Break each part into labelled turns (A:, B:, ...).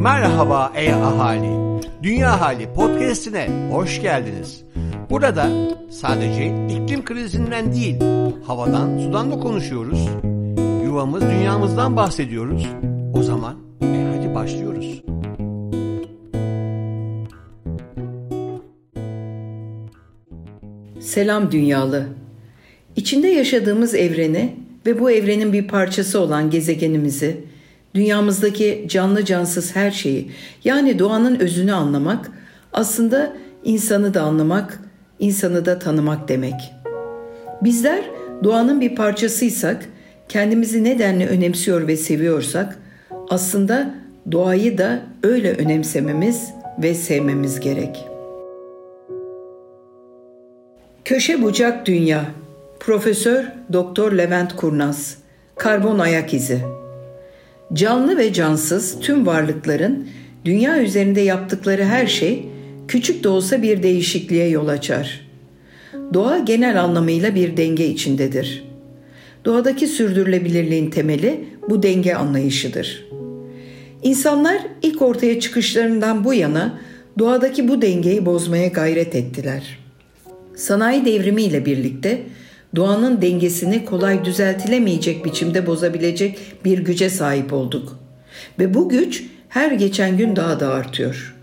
A: Merhaba ey ahali. Dünya Hali podcast'ine hoş geldiniz. Burada sadece iklim krizinden değil, havadan, sudan da konuşuyoruz. Yuvamız, dünyamızdan bahsediyoruz. O zaman e hadi başlıyoruz.
B: Selam dünyalı. İçinde yaşadığımız evreni ve bu evrenin bir parçası olan gezegenimizi, dünyamızdaki canlı cansız her şeyi yani doğanın özünü anlamak aslında insanı da anlamak, insanı da tanımak demek. Bizler doğanın bir parçasıysak, kendimizi nedenle önemsiyor ve seviyorsak aslında doğayı da öyle önemsememiz ve sevmemiz gerek. Köşe bucak dünya Profesör Doktor Levent Kurnaz Karbon ayak izi Canlı ve cansız tüm varlıkların dünya üzerinde yaptıkları her şey küçük de olsa bir değişikliğe yol açar. Doğa genel anlamıyla bir denge içindedir. Doğadaki sürdürülebilirliğin temeli bu denge anlayışıdır. İnsanlar ilk ortaya çıkışlarından bu yana doğadaki bu dengeyi bozmaya gayret ettiler. Sanayi devrimiyle birlikte doğanın dengesini kolay düzeltilemeyecek biçimde bozabilecek bir güce sahip olduk. Ve bu güç her geçen gün daha da artıyor.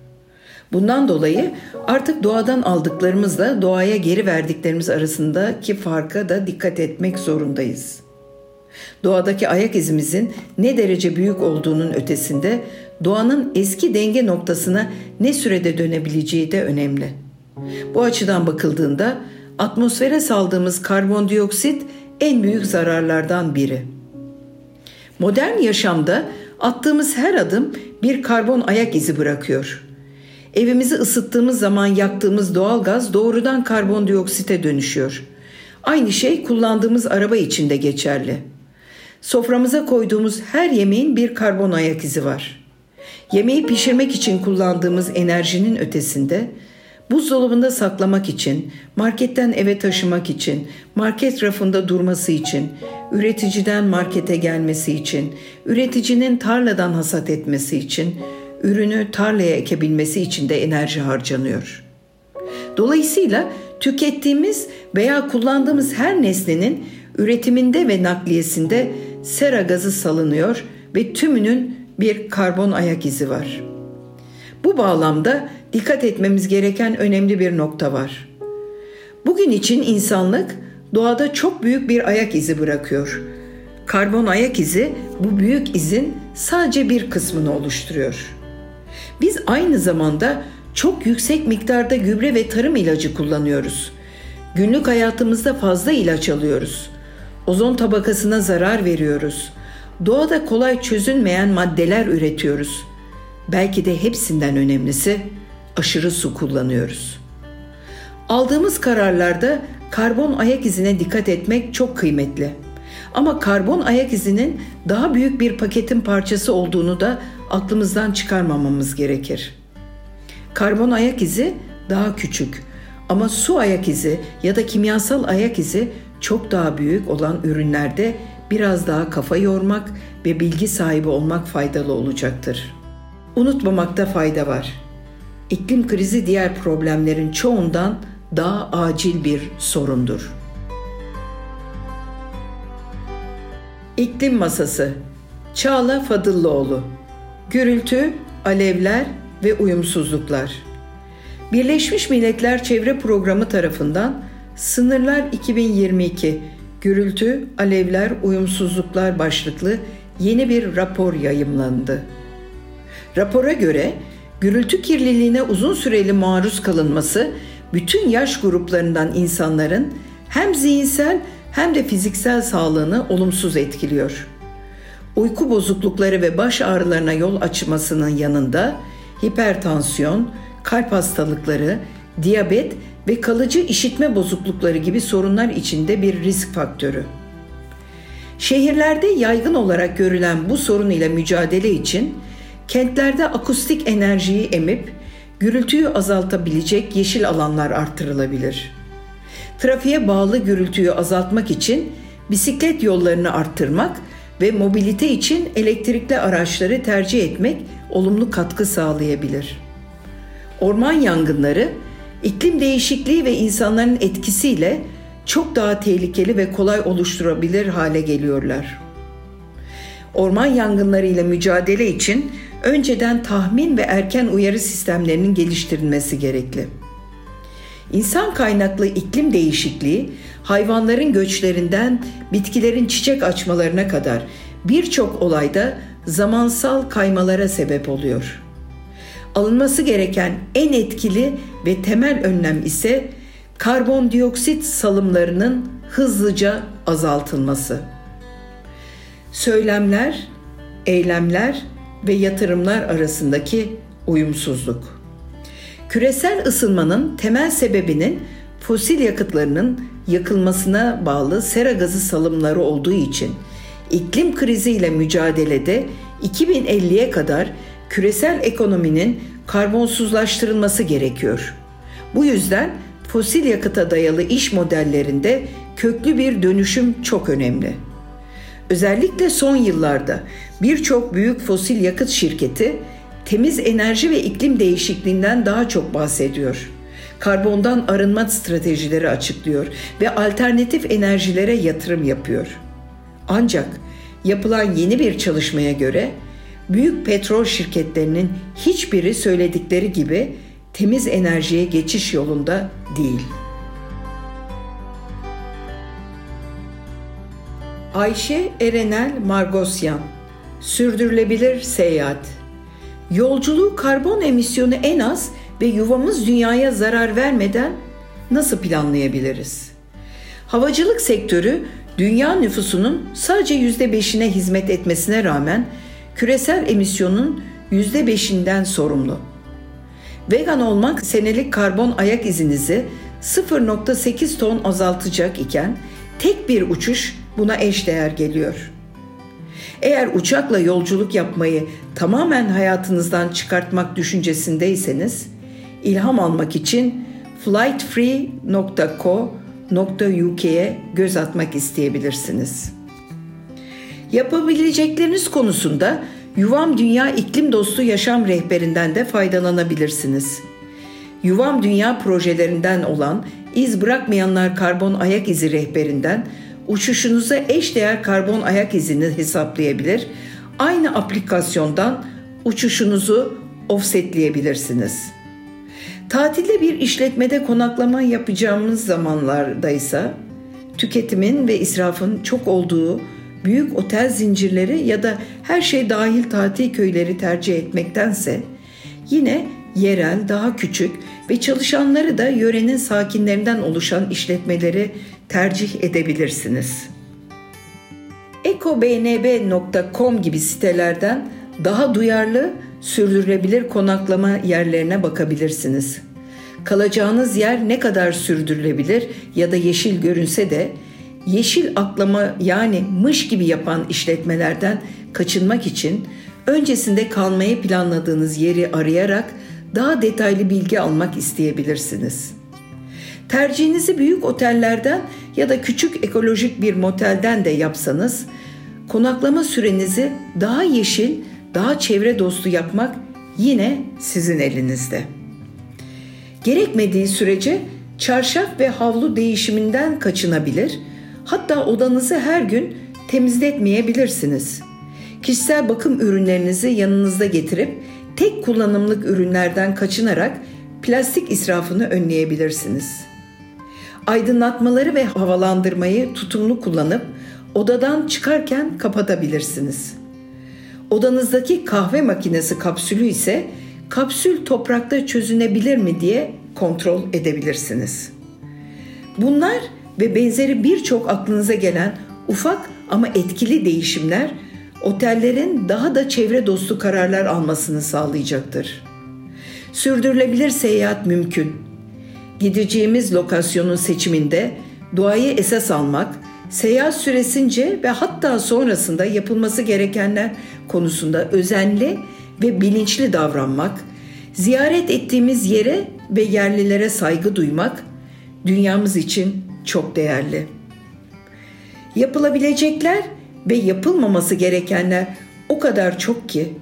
B: Bundan dolayı artık doğadan aldıklarımızla doğaya geri verdiklerimiz arasındaki farka da dikkat etmek zorundayız. Doğadaki ayak izimizin ne derece büyük olduğunun ötesinde doğanın eski denge noktasına ne sürede dönebileceği de önemli. Bu açıdan bakıldığında atmosfere saldığımız karbondioksit en büyük zararlardan biri. Modern yaşamda attığımız her adım bir karbon ayak izi bırakıyor. Evimizi ısıttığımız zaman yaktığımız doğal gaz doğrudan karbondioksite dönüşüyor. Aynı şey kullandığımız araba için de geçerli. Soframıza koyduğumuz her yemeğin bir karbon ayak izi var. Yemeği pişirmek için kullandığımız enerjinin ötesinde buzdolabında saklamak için, marketten eve taşımak için, market rafında durması için, üreticiden markete gelmesi için, üreticinin tarladan hasat etmesi için, ürünü tarlaya ekebilmesi için de enerji harcanıyor. Dolayısıyla tükettiğimiz veya kullandığımız her nesnenin üretiminde ve nakliyesinde sera gazı salınıyor ve tümünün bir karbon ayak izi var. Bu bağlamda dikkat etmemiz gereken önemli bir nokta var. Bugün için insanlık doğada çok büyük bir ayak izi bırakıyor. Karbon ayak izi bu büyük izin sadece bir kısmını oluşturuyor. Biz aynı zamanda çok yüksek miktarda gübre ve tarım ilacı kullanıyoruz. Günlük hayatımızda fazla ilaç alıyoruz. Ozon tabakasına zarar veriyoruz. Doğada kolay çözünmeyen maddeler üretiyoruz. Belki de hepsinden önemlisi aşırı su kullanıyoruz. Aldığımız kararlarda karbon ayak izine dikkat etmek çok kıymetli. Ama karbon ayak izinin daha büyük bir paketin parçası olduğunu da aklımızdan çıkarmamamız gerekir. Karbon ayak izi daha küçük ama su ayak izi ya da kimyasal ayak izi çok daha büyük olan ürünlerde biraz daha kafa yormak ve bilgi sahibi olmak faydalı olacaktır. Unutmamakta fayda var. İklim krizi diğer problemlerin çoğundan daha acil bir sorundur. İklim Masası Çağla Fadıllıoğlu Gürültü, alevler ve uyumsuzluklar Birleşmiş Milletler Çevre Programı tarafından Sınırlar 2022 Gürültü, Alevler, Uyumsuzluklar başlıklı yeni bir rapor yayımlandı. Rapora göre gürültü kirliliğine uzun süreli maruz kalınması bütün yaş gruplarından insanların hem zihinsel hem de fiziksel sağlığını olumsuz etkiliyor. Uyku bozuklukları ve baş ağrılarına yol açmasının yanında hipertansiyon, kalp hastalıkları, diyabet ve kalıcı işitme bozuklukları gibi sorunlar içinde bir risk faktörü. Şehirlerde yaygın olarak görülen bu sorun ile mücadele için kentlerde akustik enerjiyi emip gürültüyü azaltabilecek yeşil alanlar artırılabilir. Trafiğe bağlı gürültüyü azaltmak için bisiklet yollarını arttırmak ve mobilite için elektrikli araçları tercih etmek olumlu katkı sağlayabilir. Orman yangınları iklim değişikliği ve insanların etkisiyle çok daha tehlikeli ve kolay oluşturabilir hale geliyorlar. Orman yangınları ile mücadele için önceden tahmin ve erken uyarı sistemlerinin geliştirilmesi gerekli. İnsan kaynaklı iklim değişikliği hayvanların göçlerinden bitkilerin çiçek açmalarına kadar birçok olayda zamansal kaymalara sebep oluyor. Alınması gereken en etkili ve temel önlem ise karbondioksit salımlarının hızlıca azaltılması. Söylemler, eylemler ve yatırımlar arasındaki uyumsuzluk. Küresel ısınmanın temel sebebinin fosil yakıtlarının yakılmasına bağlı sera gazı salımları olduğu için iklim kriziyle mücadelede 2050'ye kadar küresel ekonominin karbonsuzlaştırılması gerekiyor. Bu yüzden fosil yakıta dayalı iş modellerinde köklü bir dönüşüm çok önemli. Özellikle son yıllarda birçok büyük fosil yakıt şirketi temiz enerji ve iklim değişikliğinden daha çok bahsediyor. Karbondan arınma stratejileri açıklıyor ve alternatif enerjilere yatırım yapıyor. Ancak yapılan yeni bir çalışmaya göre büyük petrol şirketlerinin hiçbiri söyledikleri gibi temiz enerjiye geçiş yolunda değil. Ayşe Erenel Margosyan Sürdürülebilir Seyahat Yolculuğu karbon emisyonu en az ve yuvamız dünyaya zarar vermeden nasıl planlayabiliriz? Havacılık sektörü dünya nüfusunun sadece yüzde beşine hizmet etmesine rağmen küresel emisyonun yüzde beşinden sorumlu. Vegan olmak senelik karbon ayak izinizi 0.8 ton azaltacak iken tek bir uçuş buna eşdeğer geliyor. Eğer uçakla yolculuk yapmayı tamamen hayatınızdan çıkartmak düşüncesindeyseniz, ilham almak için flightfree.co.uk'ye göz atmak isteyebilirsiniz. Yapabilecekleriniz konusunda Yuvam Dünya İklim Dostu Yaşam Rehberinden de faydalanabilirsiniz. Yuvam Dünya projelerinden olan İz Bırakmayanlar Karbon Ayak İzi rehberinden uçuşunuza eşdeğer karbon ayak izini hesaplayabilir. Aynı aplikasyondan uçuşunuzu offsetleyebilirsiniz. Tatilde bir işletmede konaklama yapacağımız zamanlarda ise tüketimin ve israfın çok olduğu büyük otel zincirleri ya da her şey dahil tatil köyleri tercih etmektense yine yerel, daha küçük ve çalışanları da yörenin sakinlerinden oluşan işletmeleri tercih edebilirsiniz. ekobnb.com gibi sitelerden daha duyarlı, sürdürülebilir konaklama yerlerine bakabilirsiniz. Kalacağınız yer ne kadar sürdürülebilir ya da yeşil görünse de yeşil aklama yani mış gibi yapan işletmelerden kaçınmak için öncesinde kalmayı planladığınız yeri arayarak daha detaylı bilgi almak isteyebilirsiniz. Tercihinizi büyük otellerden ya da küçük ekolojik bir motelden de yapsanız konaklama sürenizi daha yeşil, daha çevre dostu yapmak yine sizin elinizde. Gerekmediği sürece çarşaf ve havlu değişiminden kaçınabilir, hatta odanızı her gün temizletmeyebilirsiniz. Kişisel bakım ürünlerinizi yanınızda getirip tek kullanımlık ürünlerden kaçınarak plastik israfını önleyebilirsiniz. Aydınlatmaları ve havalandırmayı tutumlu kullanıp odadan çıkarken kapatabilirsiniz. Odanızdaki kahve makinesi kapsülü ise kapsül toprakta çözünebilir mi diye kontrol edebilirsiniz. Bunlar ve benzeri birçok aklınıza gelen ufak ama etkili değişimler otellerin daha da çevre dostu kararlar almasını sağlayacaktır. Sürdürülebilir seyahat mümkün. Gideceğimiz lokasyonun seçiminde doğayı esas almak, seyahat süresince ve hatta sonrasında yapılması gerekenler konusunda özenli ve bilinçli davranmak, ziyaret ettiğimiz yere ve yerlilere saygı duymak dünyamız için çok değerli. Yapılabilecekler ve yapılmaması gerekenler o kadar çok ki.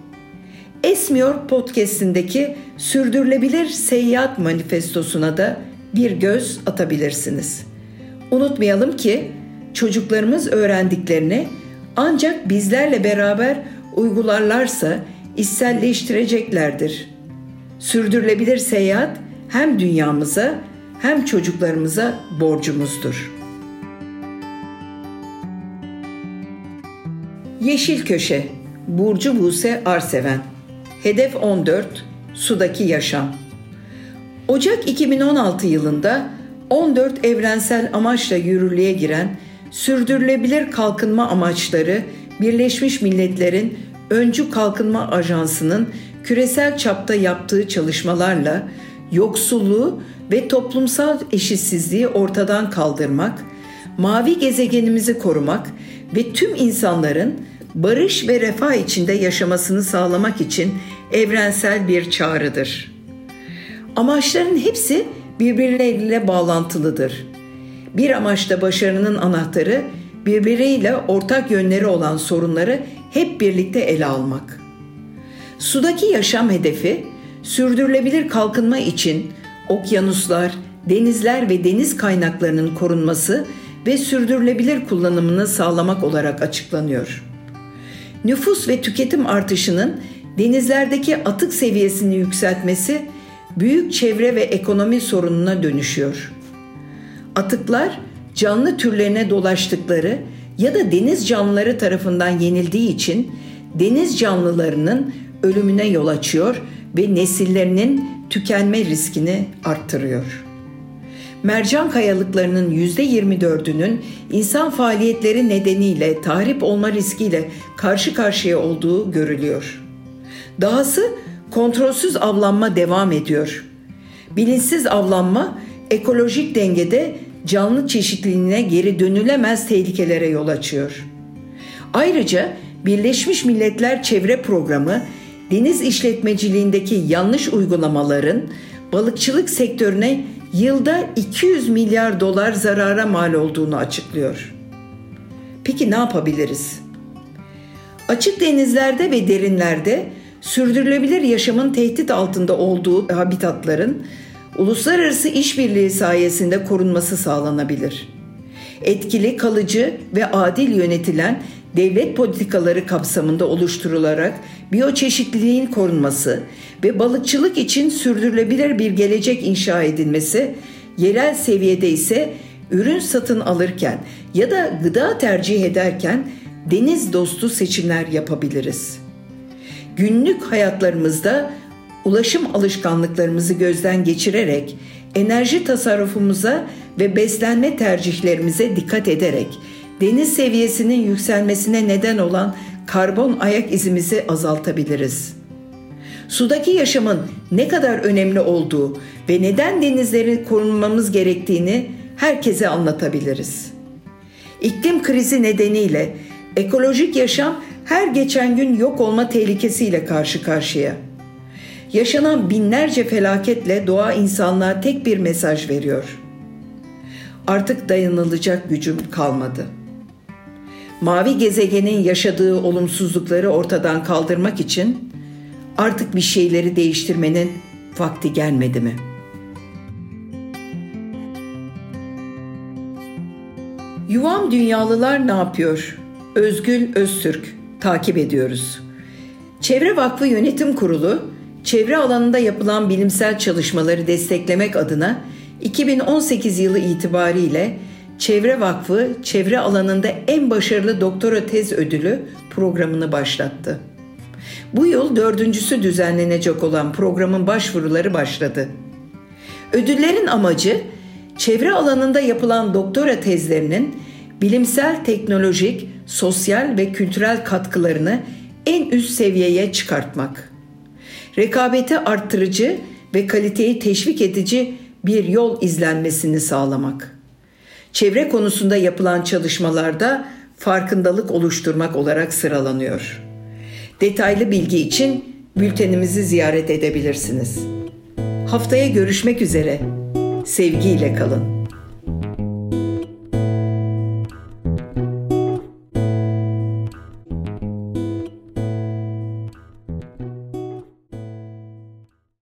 B: Esmiyor podcast'indeki sürdürülebilir seyahat manifestosuna da bir göz atabilirsiniz. Unutmayalım ki çocuklarımız öğrendiklerini ancak bizlerle beraber uygularlarsa içselleştireceklerdir. Sürdürülebilir seyahat hem dünyamıza hem çocuklarımıza borcumuzdur. Yeşil Köşe Burcu Buse Arseven Hedef 14 Sudaki Yaşam. Ocak 2016 yılında 14 evrensel amaçla yürürlüğe giren Sürdürülebilir Kalkınma Amaçları Birleşmiş Milletler'in Öncü Kalkınma Ajansı'nın küresel çapta yaptığı çalışmalarla yoksulluğu ve toplumsal eşitsizliği ortadan kaldırmak, mavi gezegenimizi korumak ve tüm insanların barış ve refah içinde yaşamasını sağlamak için evrensel bir çağrıdır. Amaçların hepsi birbirleriyle bağlantılıdır. Bir amaçta başarının anahtarı birbiriyle ortak yönleri olan sorunları hep birlikte ele almak. Sudaki yaşam hedefi sürdürülebilir kalkınma için okyanuslar, denizler ve deniz kaynaklarının korunması ve sürdürülebilir kullanımını sağlamak olarak açıklanıyor. Nüfus ve tüketim artışının denizlerdeki atık seviyesini yükseltmesi büyük çevre ve ekonomi sorununa dönüşüyor. Atıklar canlı türlerine dolaştıkları ya da deniz canlıları tarafından yenildiği için deniz canlılarının ölümüne yol açıyor ve nesillerinin tükenme riskini arttırıyor. Mercan kayalıklarının %24'ünün insan faaliyetleri nedeniyle tahrip olma riskiyle karşı karşıya olduğu görülüyor. Dahası kontrolsüz avlanma devam ediyor. Bilinçsiz avlanma ekolojik dengede canlı çeşitliliğine geri dönülemez tehlikelere yol açıyor. Ayrıca Birleşmiş Milletler Çevre Programı deniz işletmeciliğindeki yanlış uygulamaların balıkçılık sektörüne yılda 200 milyar dolar zarara mal olduğunu açıklıyor. Peki ne yapabiliriz? Açık denizlerde ve derinlerde sürdürülebilir yaşamın tehdit altında olduğu habitatların uluslararası işbirliği sayesinde korunması sağlanabilir. Etkili, kalıcı ve adil yönetilen devlet politikaları kapsamında oluşturularak biyoçeşitliliğin korunması ve balıkçılık için sürdürülebilir bir gelecek inşa edilmesi, yerel seviyede ise ürün satın alırken ya da gıda tercih ederken deniz dostu seçimler yapabiliriz. Günlük hayatlarımızda ulaşım alışkanlıklarımızı gözden geçirerek enerji tasarrufumuza ve beslenme tercihlerimize dikkat ederek deniz seviyesinin yükselmesine neden olan karbon ayak izimizi azaltabiliriz. Sudaki yaşamın ne kadar önemli olduğu ve neden denizleri korunmamız gerektiğini herkese anlatabiliriz. İklim krizi nedeniyle ekolojik yaşam her geçen gün yok olma tehlikesiyle karşı karşıya. Yaşanan binlerce felaketle doğa insanlığa tek bir mesaj veriyor. Artık dayanılacak gücüm kalmadı.'' Mavi gezegenin yaşadığı olumsuzlukları ortadan kaldırmak için artık bir şeyleri değiştirmenin vakti gelmedi mi? Yuvam Dünyalılar ne yapıyor? Özgül Öztürk takip ediyoruz. Çevre Vakfı Yönetim Kurulu çevre alanında yapılan bilimsel çalışmaları desteklemek adına 2018 yılı itibariyle Çevre Vakfı çevre alanında en başarılı doktora tez ödülü programını başlattı. Bu yıl dördüncüsü düzenlenecek olan programın başvuruları başladı. Ödüllerin amacı çevre alanında yapılan doktora tezlerinin bilimsel, teknolojik, sosyal ve kültürel katkılarını en üst seviyeye çıkartmak. Rekabeti arttırıcı ve kaliteyi teşvik edici bir yol izlenmesini sağlamak çevre konusunda yapılan çalışmalarda farkındalık oluşturmak olarak sıralanıyor. Detaylı bilgi için bültenimizi ziyaret edebilirsiniz. Haftaya görüşmek üzere. Sevgiyle kalın.